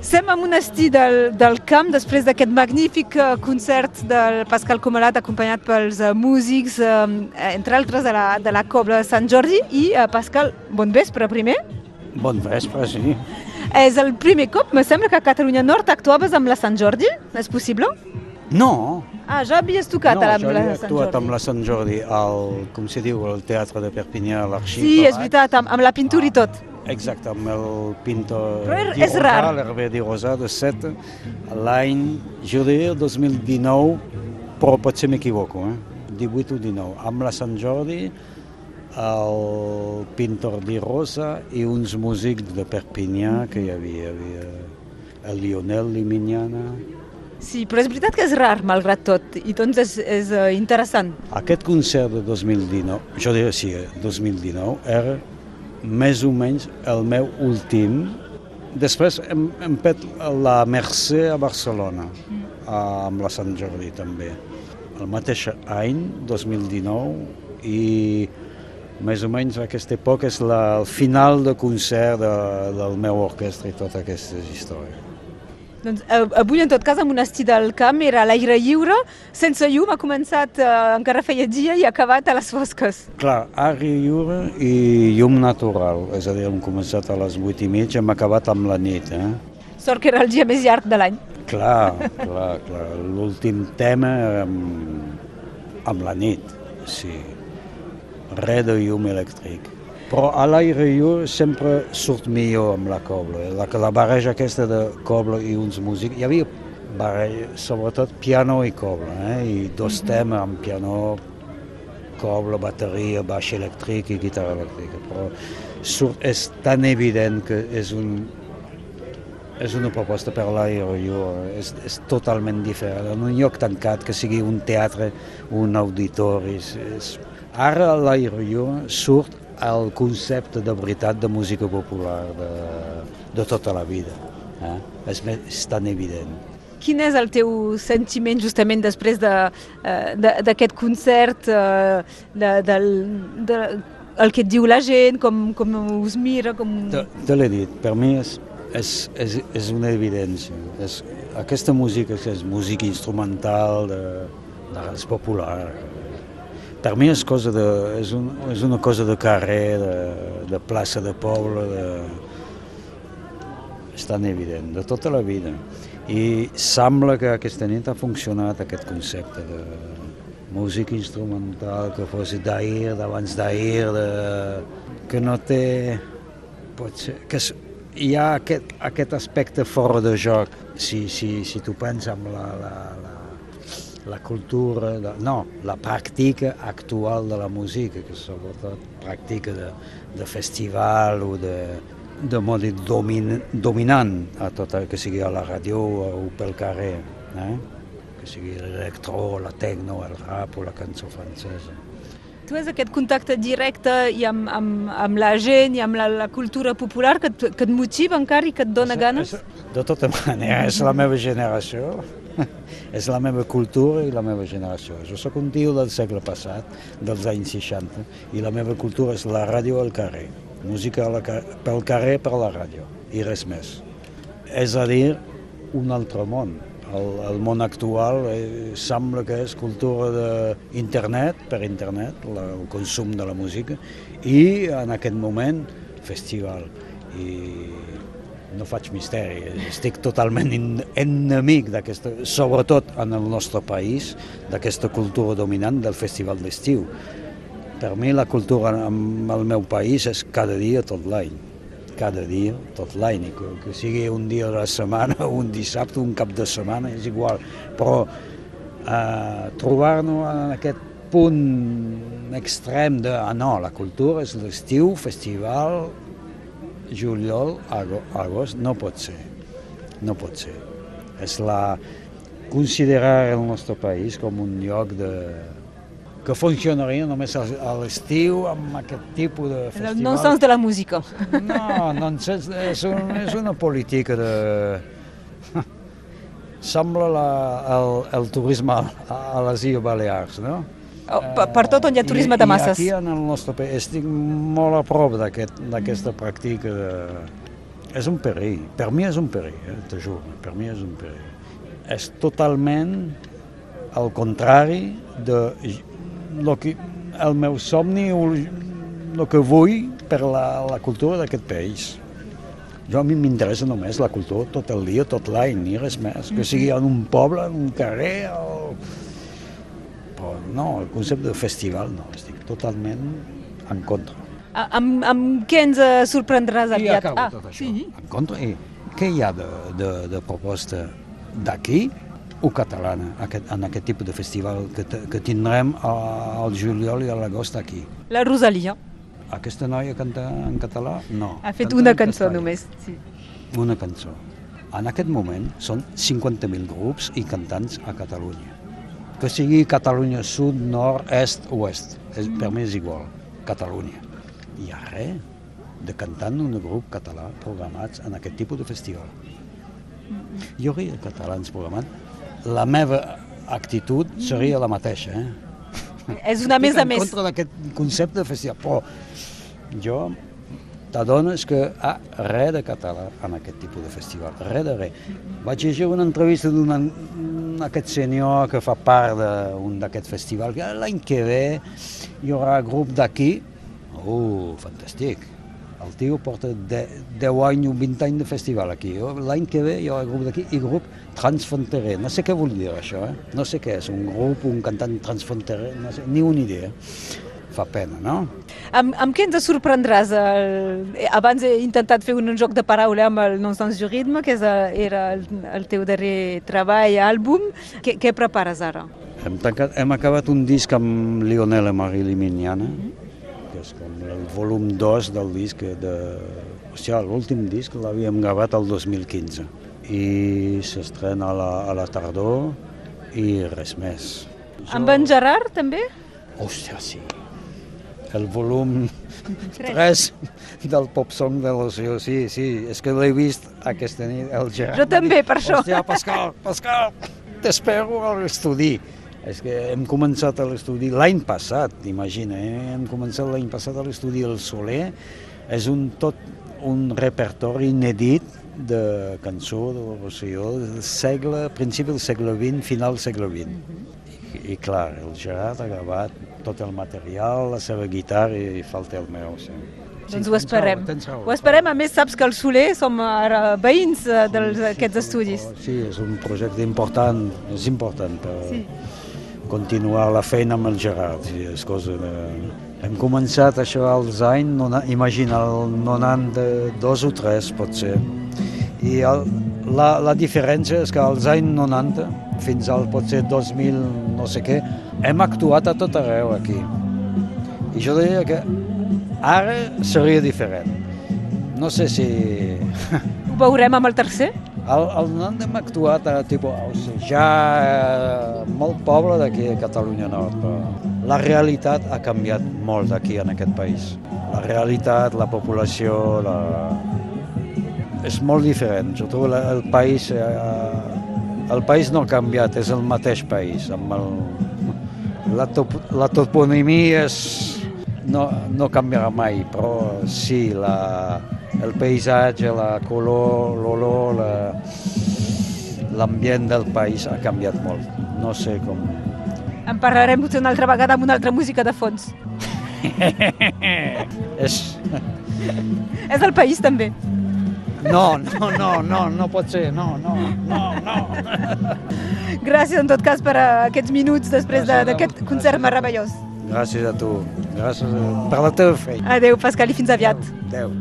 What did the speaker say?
Som a Monestir del, del Camp després d'aquest magnífic eh, concert del Pascal Comalat acompanyat pels uh, músics, uh, entre altres de la, de la Cobla de Sant Jordi. I, Pascal, bon vespre primer. Bon vespre, sí. És el primer cop, me sembla que a Catalunya Nord actuaves amb la Sant Jordi, és possible? No, Ah, ja havies tocat no, a la, jo la he Sant actuat Jordi. amb la Sant Jordi, al, com se diu, al Teatre de Perpinyà, a l'Arxiu. Sí, és veritat, amb, amb la pintura i tot. Exacte, amb el pintor Però és- rar. L'Hervé Di Rosà, de 7, l'any, jo diria, 2019, però potser m'equivoco, eh? 18 o 19, amb la Sant Jordi, el pintor Di Rosa i uns músics de Perpinyà que hi havia, hi havia el Lionel Limignana, Sí, però és veritat que és rar, malgrat tot, i doncs és, és uh, interessant. Aquest concert de 2019, jo diria sí, eh, 2019, era més o menys el meu últim. Després hem, hem fet la Mercè a Barcelona, amb la Sant Jordi també. El mateix any, 2019, i més o menys aquesta època és la, el final de concert de, del meu orquestra i tota aquesta història. Doncs, eh, avui, en tot cas, a Monestir del Camp era l'aire lliure, sense llum, ha començat, eh, encara feia dia i ha acabat a les fosques. Clar, aire lliure i llum natural, és a dir, hem començat a les 8 i mitja, hem acabat amb la nit, eh? Sort que era el dia més llarg de l'any. Clar, clar, clar. L'últim tema amb, amb la nit, sí. Res de llum elèctric. Però a l'aire lliure sempre surt millor amb la cobla. La, la barreja aquesta de cobla i uns músics, hi havia barreja, sobretot piano i cobla, eh? i dos temes amb piano, cobla, bateria, baix elèctric i guitarra elèctrica. Però surt, és tan evident que és un, és una proposta per l'aire lliure, és, és totalment diferent. En un lloc tancat, que sigui un teatre, un auditori, és, és... ara l'aire lliure surt el concepte de veritat de música popular de, de tota la vida. Eh? És, me- és tan evident. Quin és el teu sentiment justament després d'aquest de, de, concert, eh, de, del, de, el que et diu la gent, com, com us mira, com... Te, te l'he dit, per mi és, és, és, és una evidència. És, aquesta música que és música instrumental, de, de, és popular. Per mi és, cosa de, és, un, és una cosa de carrer, de, de plaça de poble, de, és tan evident, de tota la vida. I sembla que aquesta nit ha funcionat aquest concepte de música instrumental que fos d'ahir, d'abans d'ahir, de... que no té... Pot ser, que és, hi ha aquest, aquest aspecte fora de joc, si, si, si tu penses en la, la, la, la cultura, de, no, la pràctica actual de la música, que sobretot pràctica de, de festival o de, de mode domin, dominant a tot el que sigui a la ràdio o pel carrer, eh? que sigui l'electro, la tecno, el rap o la cançó francesa. Tu has aquest contacte directe i amb, amb, amb la gent i amb la, la cultura popular que que et motiva encara i que et dona ganes? És, de tota manera, és la meva generació, és la meva cultura i la meva generació. Jo sóc un tio del segle passat, dels anys 60, i la meva cultura és la ràdio al carrer. Música la, pel carrer per la ràdio, i res més. És a dir, un altre món. El, el món actual eh, sembla que és cultura d'internet, per internet, la, el consum de la música, i en aquest moment festival. I no faig misteri, estic totalment enemic d'aquesta, sobretot en el nostre país, d'aquesta cultura dominant del festival d'estiu. Per mi la cultura en el meu país és cada dia tot l'any cada dia, tot l'any, que, que sigui un dia de la setmana, un dissabte, un cap de setmana, és igual. Però eh, trobar-nos en aquest punt extrem de, ah no, la cultura és l'estiu, festival, juliol, ago- agost, no pot ser, no pot ser. És la, considerar el nostre país com un lloc de, que funcionaria només a l'estiu amb aquest tipus de festival. el non-sens de la música. No, no en sens, és, un, és una política de... Sembla la, el, el turisme a, a les Illes Balears, no? Oh, per, per tot on hi ha turisme I, de masses. I aquí en el nostre país estic molt a prop d'aquest- d'aquesta pràctica de, És un perill. Per mi és un perill, eh? te juro. Per mi és un perill. És totalment al contrari de lo que, el meu somni o el que vull per la, la cultura d'aquest país. Jo a mi m'interessa només la cultura tot el dia, tot l'any, ni res més. Que sigui en un poble, en un carrer o... No, el concepte de festival no, estic totalment en contra. A- Amb, amb què ens eh, sorprendràs I aviat? acabo tot això. sí. En contra, i què hi ha de, de, de proposta d'aquí o catalana aquest, en aquest tipus de festival que, te- que tindrem a- al juliol i a l'agost aquí? La Rosalia Aquesta noia canta en català? No. ha fet Canta una cançó castellà. només. Sí. Una cançó. En aquest moment són 50.000 grups i cantants a Catalunya. Que sigui Catalunya sud, nord, est, oest. És, per mi és igual. Catalunya. Hi ha res de cantant un grup català programats en aquest tipus de festival. Hi hauria catalans programats. La meva actitud seria la mateixa, eh? És una més Estic a en més. contra d'aquest concepte de festival, però jo t'adones que ah, res de català en aquest tipus de festival, res de res. Vaig llegir una entrevista d'un aquest senyor que fa part d'un d'aquest festival, que l'any que ve hi haurà grup d'aquí. Oh, fantàstic. El tio porta de, 10 anys o 20 anys de festival aquí. L'any que ve hi haurà grup d'aquí i grup transfronterer. No sé què vol dir això, eh? No sé què és, un grup, un cantant transfronterer, no sé, ni una idea. Fa pena, no? Amb, amb què ens sorprendràs? El... Abans he intentat fer un joc de paraula amb el Non sens du ritme, que és, el- era el, el teu darrer treball, àlbum. Què, què prepares ara? Hem, tancat, hem acabat un disc amb Lionel Marie Liminiana, que és com el volum 2 del disc de... Hòstia, l'últim disc l'havíem gravat el 2015 i s'estrena a, la, a la tardor i res més. Amb en Gerard, també? Hòstia, sí. El volum 3 del pop song de l'oció, sí, sí. És que l'he vist aquesta nit, el Gerard. Jo també, per això. Hòstia, Pascal, Pascal, t'espero a l'estudi. És que hem començat a l'estudi l'any passat, imagina, eh? hem començat l'any passat a l'estudi El Soler. És un tot un repertori inèdit de cançó de Rosselló del segle, principi del segle XX, final del segle XX. I, i clar, el Gerard ha gravat tot el material, la seva guitarra i falta el meu. Sí. Doncs ho esperem. Tens raó, Ho esperem, a més saps que el Soler som ara veïns eh, d'aquests estudis. Sí, és un projecte important, és important per Sí. continuar la feina amb el Gerard. Sí, és cosa de... Hem començat això als anys, imagina, el 92 o 3 pot ser. I el, la, la diferència és que als anys 90 fins al potser 2000 no sé què, hem actuat a tot arreu aquí. I jo diria que ara seria diferent. No sé si... Ho veurem amb el tercer? Al, al nord hem actuat a tipus ja eh, molt poble d'aquí a Catalunya Nord, però la realitat ha canviat molt d'aquí en aquest país. La realitat, la població, la... és molt diferent. Jo trobo el país, eh, el país no ha canviat, és el mateix país. Amb el, la, top, la toponimia és, no, no canviarà mai, però sí, la, el paisatge, la color, l'olor, la- l'ambient del país ha canviat molt. No sé com... En parlarem potser una altra vegada amb una altra música de fons. És... És el país també. No, no, no, no, no pot ser, no, no, no, no. Gràcies en tot cas per eh, aquests minuts després d'aquest concert meravellós. Gràcies a tu, gràcies a, per la teva feina. Adéu, Pascal, i fins aviat. Adéu.